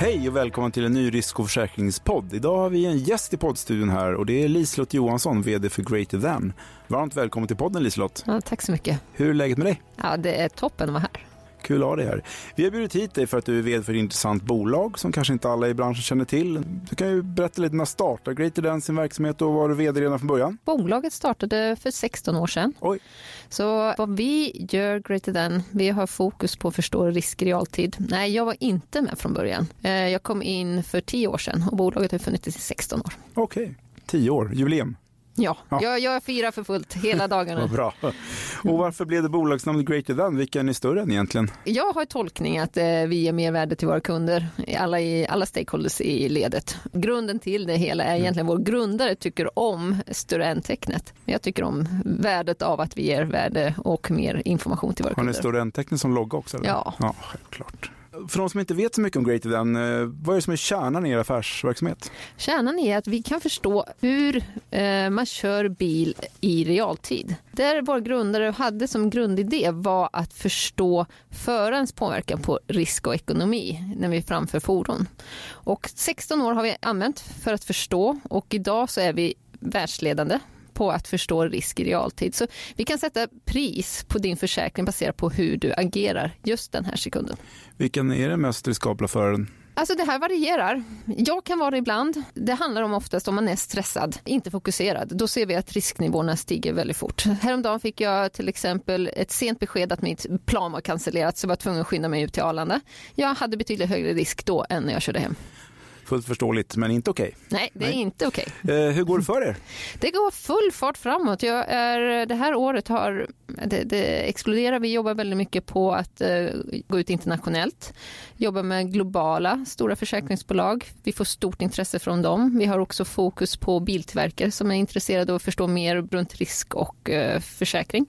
Hej och välkommen till en ny risk och försäkringspodd. Idag har vi en gäst i poddstudion här och det är Liselott Johansson, VD för Greater Than. Varmt välkommen till podden Liselott. Ja, tack så mycket. Hur är läget med dig? Ja, det är toppen att vara här. Kul att ha dig här. Vi har bjudit hit dig för att du är VD för ett intressant bolag som kanske inte alla i branschen känner till. Du kan ju berätta lite när startade Greater Than sin verksamhet och var du VD redan från början? Bolaget startade för 16 år sedan. Oj. Så vad vi gör Greater Than, vi har fokus på att förstå risk i realtid. Nej, jag var inte med från början. Eh, Jag kom in för 10 år sedan och bolaget har funnits i 16 år. Okej, tio år, jubileum. Ja, Ja. Jag, jag firar för fullt hela dagarna. Vad bra. Och varför blev det bolagsnamnet Greater Than? Vilka är större än egentligen? Jag har tolkning att eh, vi ger mervärde till våra kunder, alla, i, alla stakeholders i ledet. Grunden till det hela är egentligen vår grundare tycker om större än tecknet. Jag tycker om värdet av att vi ger värde och mer information till våra Har ni kunder. större än tecknet som logga också? Eller? Ja. ja, självklart. För de som inte vet så mycket om Greater Than, eh, vad är det som är kärnan i er affärsverksamhet? Kärnan är att vi kan förstå hur eh, man kör bil i realtid. Där vår grundare hade som grundidé var att förstå förarens påverkan på risk och ekonomi när vi framför fordon. Och 16 år har vi använt för att förstå och idag så är vi världsledande på att förstå risk i realtid. Så vi kan sätta pris på din försäkring baserat på hur du agerar just den här sekunden. Vilken är den mest riskabla föraren? Alltså det här varierar. Jag kan vara det ibland. Det handlar om oftast om man är stressad, inte fokuserad. Då ser vi att risknivåerna stiger väldigt fort. Häromdagen fick jag till exempel ett sent besked att mitt plan var cancellerat så jag var tvungen att skynda mig ut till Arlanda. Jag hade betydligt högre risk då än när jag körde hem. Fullt förståeligt, men inte okej. Nej, det är Nej. inte okej. Eh, hur går det för er? Det går full fart framåt. Jag är, det här året har det, det exploderar. Vi jobbar väldigt mycket på att eh, gå ut internationellt. Jobbar med globala stora försäkringsbolag. Vi får stort intresse från dem. Vi har också fokus på biltillverkare som är intresserade av att förstå mer runt risk och eh, försäkring.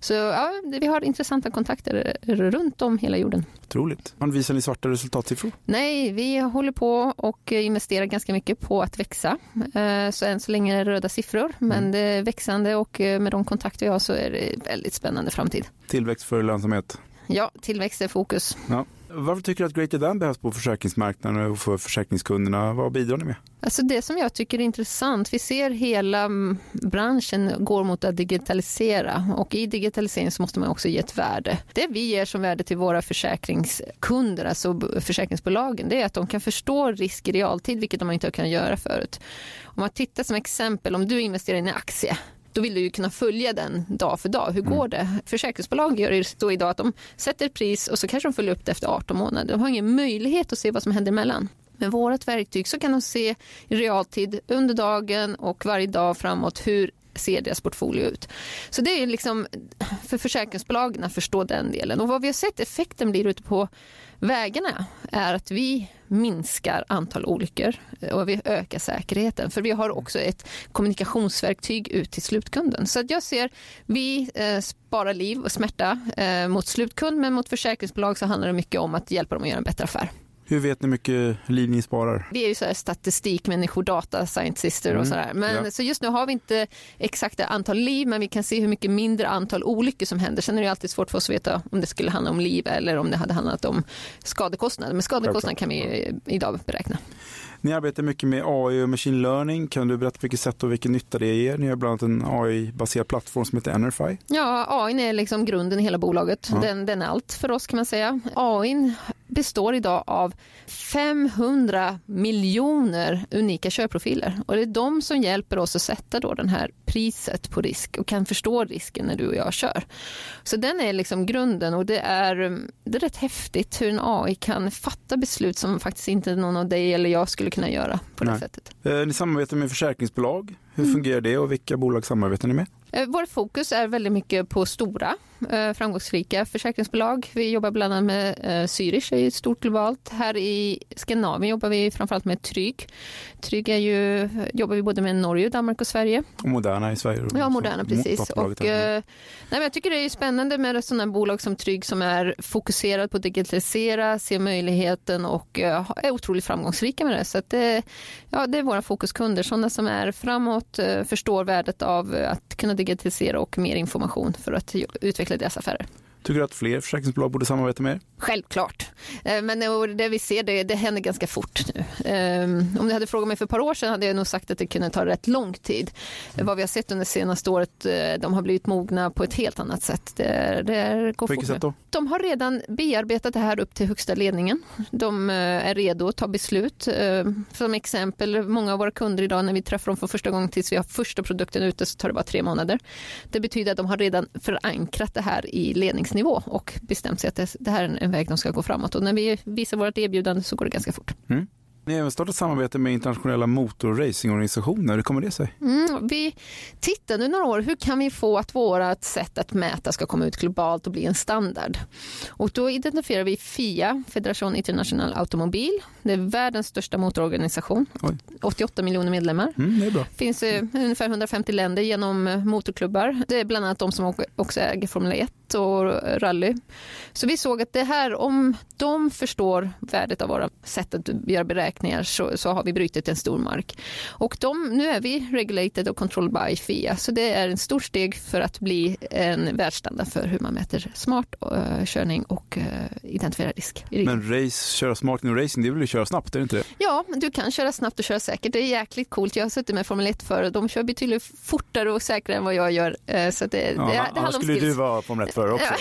Så ja, vi har intressanta kontakter runt om hela jorden. Otroligt. Man visar ni svarta resultatsiffror? Nej, vi håller på och investerar ganska mycket på att växa. Eh, Så än så länge är det röda siffror, men det är växande och eh, med de kontakter jag har så är det väldigt spännande framtid. Tillväxt för lönsamhet. Ja, tillväxt är fokus. Ja. Varför tycker du att Greater Than behövs på försäkringsmarknaden och för försäkringskunderna? Vad bidrar ni med? Alltså det som jag tycker är intressant, vi ser hela mm, branschen går mot att digitalisera och i digitalisering så måste man också ge ett värde. Det vi ger som värde till våra försäkringskunder, alltså försäkringsbolagen, det är att de kan förstå risk i realtid, vilket de inte har kunnat göra förut. Om man tittar som exempel, om du investerar i en aktie då vill du ju kunna följa den dag för dag. Hur går det? Försäkringsbolag gör det så idag att de sätter ett pris och så kanske de följer upp det efter 18 månader. De har ingen möjlighet att se vad som händer emellan. Med vårt verktyg så kan de se i realtid under dagen och varje dag framåt hur ser deras portfolio ut. Så det är liksom för försäkringsbolagen att förstå den delen. Och vad vi har sett effekten blir ute på vägarna är att vi minskar antal olyckor eh, och vi ökar säkerheten. För vi har också ett kommunikationsverktyg ut till slutkunden. Så att jag ser, vi eh, sparar liv och smärta eh, mot slutkund men mot försäkringsbolag så handlar det mycket om att hjälpa dem att göra en bättre affär. Hur vet ni hur mycket liv ni sparar? Vi är ju så här statistikmänniskor, data scientister och Mm, sådär. Men ja. så just nu har vi inte exakta antal liv, men vi kan se hur mycket mindre antal olyckor som händer. Sen är det alltid svårt för oss att veta om det skulle handla om liv eller om det hade handlat om skadekostnader. Men skadekostnader kan vi idag beräkna. Ni arbetar mycket med AI och machine learning. Kan du berätta på vilket sätt och vilken nytta det ger? Ni har bland annat en AI-baserad plattform som heter Enerfy. Ja, AI är liksom grunden i hela bolaget. Ja. Den, den är allt för oss kan man säga. AI består idag av 500 miljoner unika körprofiler och det är de som hjälper oss att sätta då den här priset på risk och kan förstå risken när du och jag kör. Så den är liksom grunden och det är, det är rätt häftigt hur en AI kan fatta beslut som faktiskt inte någon av dig eller jag skulle kunna göra på det Nej. sättet. Eh, ni samarbetar med försäkringsbolag. Hur Mm. fungerar det och vilka bolag samarbetar ni med? Eh, Vår fokus är väldigt mycket på stora, framgångsrika försäkringsbolag. Vi jobbar bland annat med eh, Zürich, är ju stort globalt. Här i Skandinavien jobbar vi framförallt med Trygg. Trygg är ju, jobbar vi både med Norge, Danmark och Sverige. Och Moderna i Sverige. Ja, Moderna precis. Och, eh, nej, men jag tycker det är spännande med sådana bolag som Trygg som är fokuserad på att digitalisera, ser möjligheten och eh, är otroligt framgångsrika med det. Så det, ja, det är våra fokuskunder, sådana som är framåt, eh, förstår värdet av eh, att kunna digitalisera och mer information för att ju- utveckla deras affärer. Tycker du att fler försäkringsbolag borde samarbeta med er? Självklart. Eh, men det vi ser, det, det händer ganska fort nu. Um, om du hade frågat mig för ett par år sedan hade jag nog sagt att det kunde ta rätt lång tid. Mm. Vad vi har sett under senaste året, eh, de har blivit mogna på ett helt annat sätt. Det, det går på vilket sätt då? De har redan bearbetat det här upp till högsta ledningen. De eh, är redo att ta beslut. Som exempel, många av våra kunder idag när vi träffar dem för första gången tills vi har första produkten ute så tar det bara tre månader. Det betyder att de har redan förankrat det här i ledningsnivå och bestämt sig att det, det här är en väg de ska gå framåt. Och när vi visar vårt erbjudande så går det ganska fort. Mm. Ni har även startat samarbete med internationella motorracingorganisationer. Hur kommer det sig? Mm, vi tittar nu några år, hur kan vi få att vårt sätt att mäta ska komma ut globalt och bli en standard? Och då identifierar vi FIA, Federation International Automobil. Det är världens största motororganisation. Oj. 88 miljoner medlemmar. Mm, det är bra. finns eh, ungefär 150 länder genom eh, motorklubbar. Det är bland annat de som också äger Formel 1 och rally. Så vi såg att det här, om de förstår värdet av våra sätt att göra beräkningar så, så har vi brutit en stor mark. Och de, nu är vi regulated och controlled by FIA så det är en stor steg för att bli en världsstandard för hur man mäter smart uh, körning och uh, identifierar risk. Men race, köra smart och racing, det är väl att köra snabbt, är det inte det? Ja, du kan köra snabbt och köra säkert. Det är jäkligt coolt. Jag har suttit med Formel 1 förr de kör betydligt fortare och säkrare än vad jag gör. Uh, så det, ja, det, det annars skulle du vara Formel 1 förare också.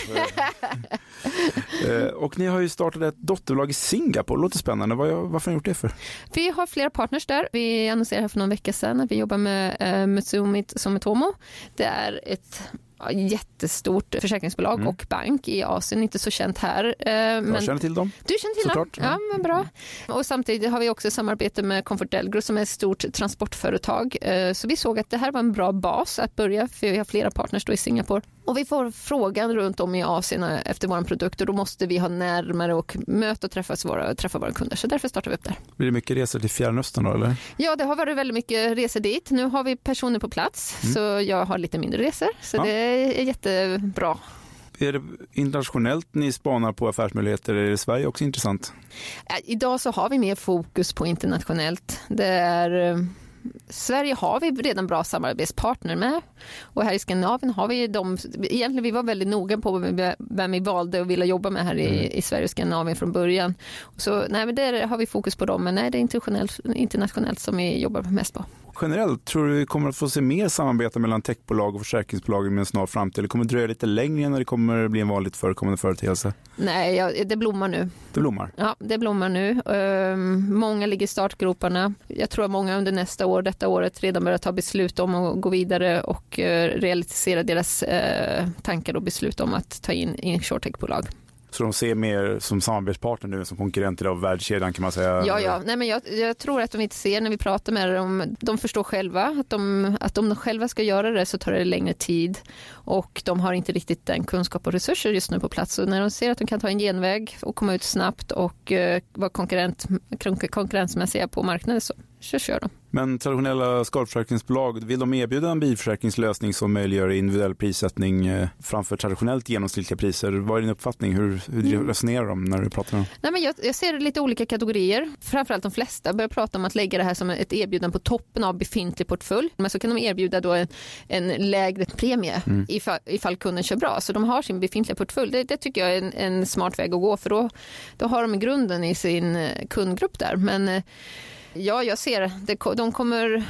och ni har ju startat ett dotterbolag i Singapore, låter spännande. Varför har ni gjort det för? Vi har flera partners där. Vi annonserade här för någon vecka sedan att vi jobbar med eh, Mutsumi Sumitomo. Det är ett jättestort försäkringsbolag mm. och bank i Asien, inte så känt här. Eh, men jag känner till dem. Du känner till Såklart. dem? Ja, men bra. Och samtidigt har vi också samarbete med Comfort Delgro som är ett stort transportföretag. Eh, så vi såg att det här var en bra bas att börja, för vi har flera partners då i Singapore. Och vi får frågan runt om i Asien efter vår produkt och då måste vi ha närmare och möta och träffas våra, träffa våra kunder. Så därför startar vi upp där. Blir det mycket resor till Fjärran Östern då eller? Ja, det har varit väldigt mycket resor dit. Nu har vi personer på plats mm. så jag har lite mindre resor. Så ja. det är jättebra. Är det internationellt ni spanar på affärsmöjligheter? Är det Sverige också intressant? Idag så har vi mer fokus på internationellt. Det är Sverige har vi redan bra samarbetspartner med och här i Skandinavien har vi de, egentligen vi var väldigt noga på vem vi valde och ville jobba med här i, mm. i Sverige och Skandinavien från början. Så nej, men där har vi fokus på dem, men nej, det är internationellt, internationellt som vi jobbar mest på. Generellt, tror du vi kommer att få se mer samarbete mellan techbolag och försäkringsbolag med en snar framtid? Eller kommer det dröja lite längre innan det kommer bli en vanligt förekommande företeelse? Nej, ja, det blommar nu. Det blommar? Ja, det blommar nu. Um, många ligger i startgroparna. Jag tror att många under nästa år, detta året, redan börjar ta beslut om att gå vidare och uh, realisera deras uh, tankar och beslut om att ta in insurtechbolag. Så de ser mer som samarbetspartner nu än som konkurrenter av världskedjan kan man säga? Ja, ja. Nej, men jag, jag, tror att de inte ser när vi pratar med dem, de förstår själva att, de, att om de själva ska göra det så tar det längre tid och de har inte riktigt den kunskap och resurser just nu på plats. Så när de ser att de kan ta en genväg och komma ut snabbt och uh, vara konkurrent, konkurrensmässiga på marknaden så, så kör de. Men traditionella skadeförsäkringsbolag, vill de erbjuda en bilförsäkringslösning som möjliggör individuell prissättning eh, framför traditionellt genomsnittliga priser? Vad är din uppfattning? Hur, hur mm. resonerar de när du pratar med dem? Nej, men jag, jag, ser lite olika kategorier. Framförallt de flesta börjar prata om att lägga det här som ett erbjudande på toppen av befintlig portfölj. Men så kan de erbjuda då en, en lägre premie mm. ifall, ifall kunden kör bra. Så de har sin befintliga portfölj. Det, det tycker jag är en, en, smart väg att gå för då, då har de grunden i sin eh, kundgrupp där. Men eh, Ja, jag ser det. De kommer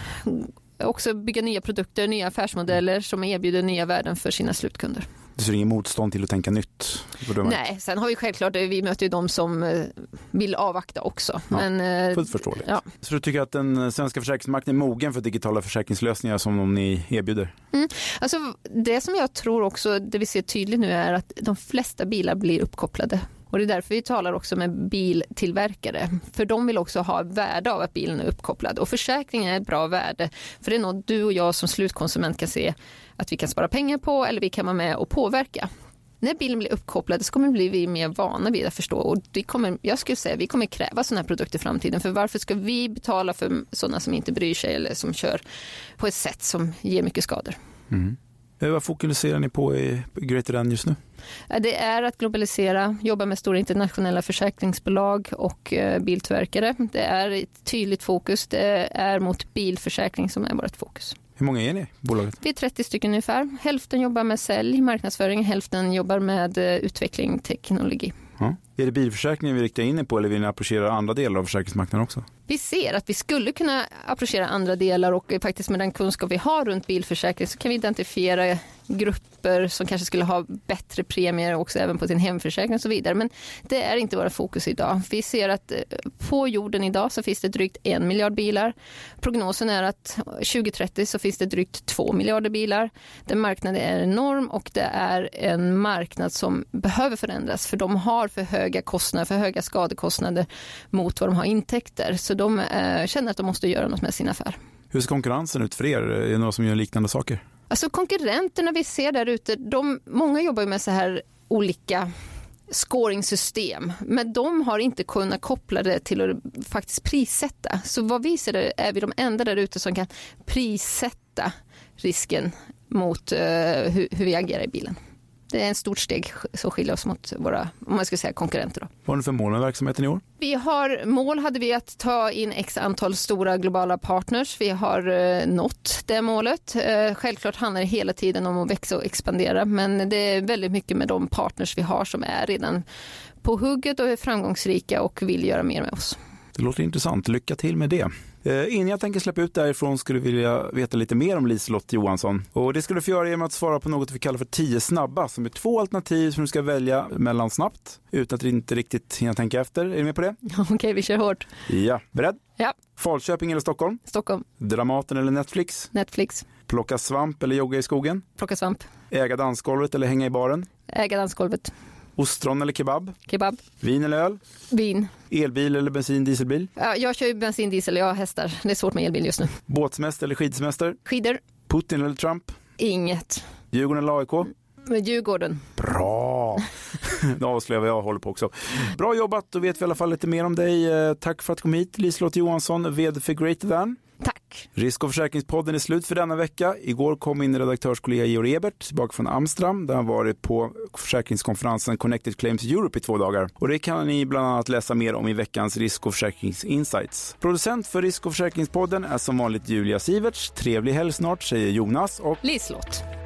också bygga nya produkter, nya affärsmodeller som erbjuder nya värden för sina slutkunder. Du ser inget motstånd till att tänka nytt? Nej, sen har vi självklart, vi möter ju de som eh, vill avvakta också. Ja, Men, eh, fullt förståeligt. Ja. Så du tycker att den svenska försäkringsmarknaden är mogen för digitala försäkringslösningar som de ni erbjuder? Mm. Alltså, det som jag tror också, det vi ser tydligt nu är att de flesta bilar blir uppkopplade och det är därför vi talar också med biltillverkare. För de vill också ha värde av att bilen är uppkopplad. Och försäkringen är ett bra värde. För det är något du och jag som slutkonsument kan se att vi kan spara pengar på eller vi kan vara med och påverka. När bilen blir uppkopplad så kommer vi bli mer vana vid att förstå och det kommer, jag skulle säga vi kommer kräva sådana här produkter i framtiden för varför ska vi betala för sådana som inte bryr sig eller som kör på ett sätt som ger mycket skador. Mm. Vad fokuserar ni på i Greater Than just nu? Det är att globalisera, jobba med stora internationella försäkringsbolag och eh, biltillverkare. Det är ett tydligt fokus. Det är mot bilförsäkring som är vårt fokus. Hur många är ni bolaget? Vi är 30 stycken ungefär. Hälften jobbar med sälj, marknadsföring, hälften jobbar med eh, utveckling, teknologi. Är det bilförsäkringen vi riktar in er på eller vill ni approchera andra delar av försäkringsmarknaden också? Vi ser att vi skulle kunna approchera andra delar och faktiskt med den kunskap vi har runt bilförsäkring så kan vi identifiera grupper som kanske skulle ha bättre premier också även på sin hemförsäkring och så vidare. Men det är inte våra fokus idag. Vi ser att eh, på jorden idag så finns det drygt en miljard bilar. Prognosen är att 2030 så finns det drygt två miljarder bilar. Den marknaden är enorm och det är en marknad som behöver förändras för de har för hög höga kostnader, för höga skadekostnader mot vad de har intäkter. Så de eh, känner att de måste göra något med sin affär. Hur ser konkurrensen ut för er? Är det några som gör liknande saker? Alltså konkurrenterna vi ser där ute, de, många jobbar med så här olika scoringsystem, men de har inte kunnat koppla det till att faktiskt prissätta. Så vad vi ser är, är vi de enda där ute som kan prissätta risken mot uh, hur, hur vi agerar i bilen det är ett stort steg som skiljer oss mot våra om man ska säga, konkurrenter. Då. Vad har ni för mål med verksamheten i år? Vi har, mål hade vi att ta in x antal stora globala partners. Vi har eh, nått det målet. Eh, självklart handlar det hela tiden om att växa och expandera men det är väldigt mycket med de partners vi har som är redan på hugget och är framgångsrika och vill göra mer med oss. Det låter intressant. Lycka till med det. Eh, innan jag tänker släppa ut därifrån skulle jag vilja veta lite mer om Liselott Johansson. Och det skulle du få göra genom att svara på något vi kallar för tio snabba, som är två alternativ som du ska välja mellan snabbt, utan att inte riktigt hinna tänka efter. Är du med på det? Okej, okay, vi kör hårt. Ja, beredd? Ja. Falköping eller Stockholm? Stockholm. Dramaten eller Netflix? Netflix. Plocka svamp eller jogga i skogen? Plocka svamp. Äga dansgolvet eller hänga i baren? Äga dansgolvet. Ostron eller kebab? Kebab. Vin eller öl? Vin. Elbil eller bensin dieselbil? Ja, jag kör ju bensin diesel, jag har hästar. Det är svårt med elbil just nu. Båtsemester eller skidsemester? Skidor. Putin eller Trump? Inget. Djurgården eller AIK? Med Djurgården. Bra! Nu avslöjar vad jag håller på också. Bra jobbat, då vet vi i alla fall lite mer om dig. Eh, tack för att du kom hit, Liselott Johansson, vd för Greater Than. Tack. Risk och försäkringspodden är slut för denna vecka. Igår kom min redaktörskollega Georg Ebert tillbaka från Amsterdam där han varit på försäkringskonferensen Connected Claims Europe i två dagar. Och det kan ni bland annat läsa mer om i veckans Risk och försäkringsinsights. Producent för Risk och försäkringspodden är som vanligt Julia Siverts. Trevlig helg snart säger Jonas och Liselott.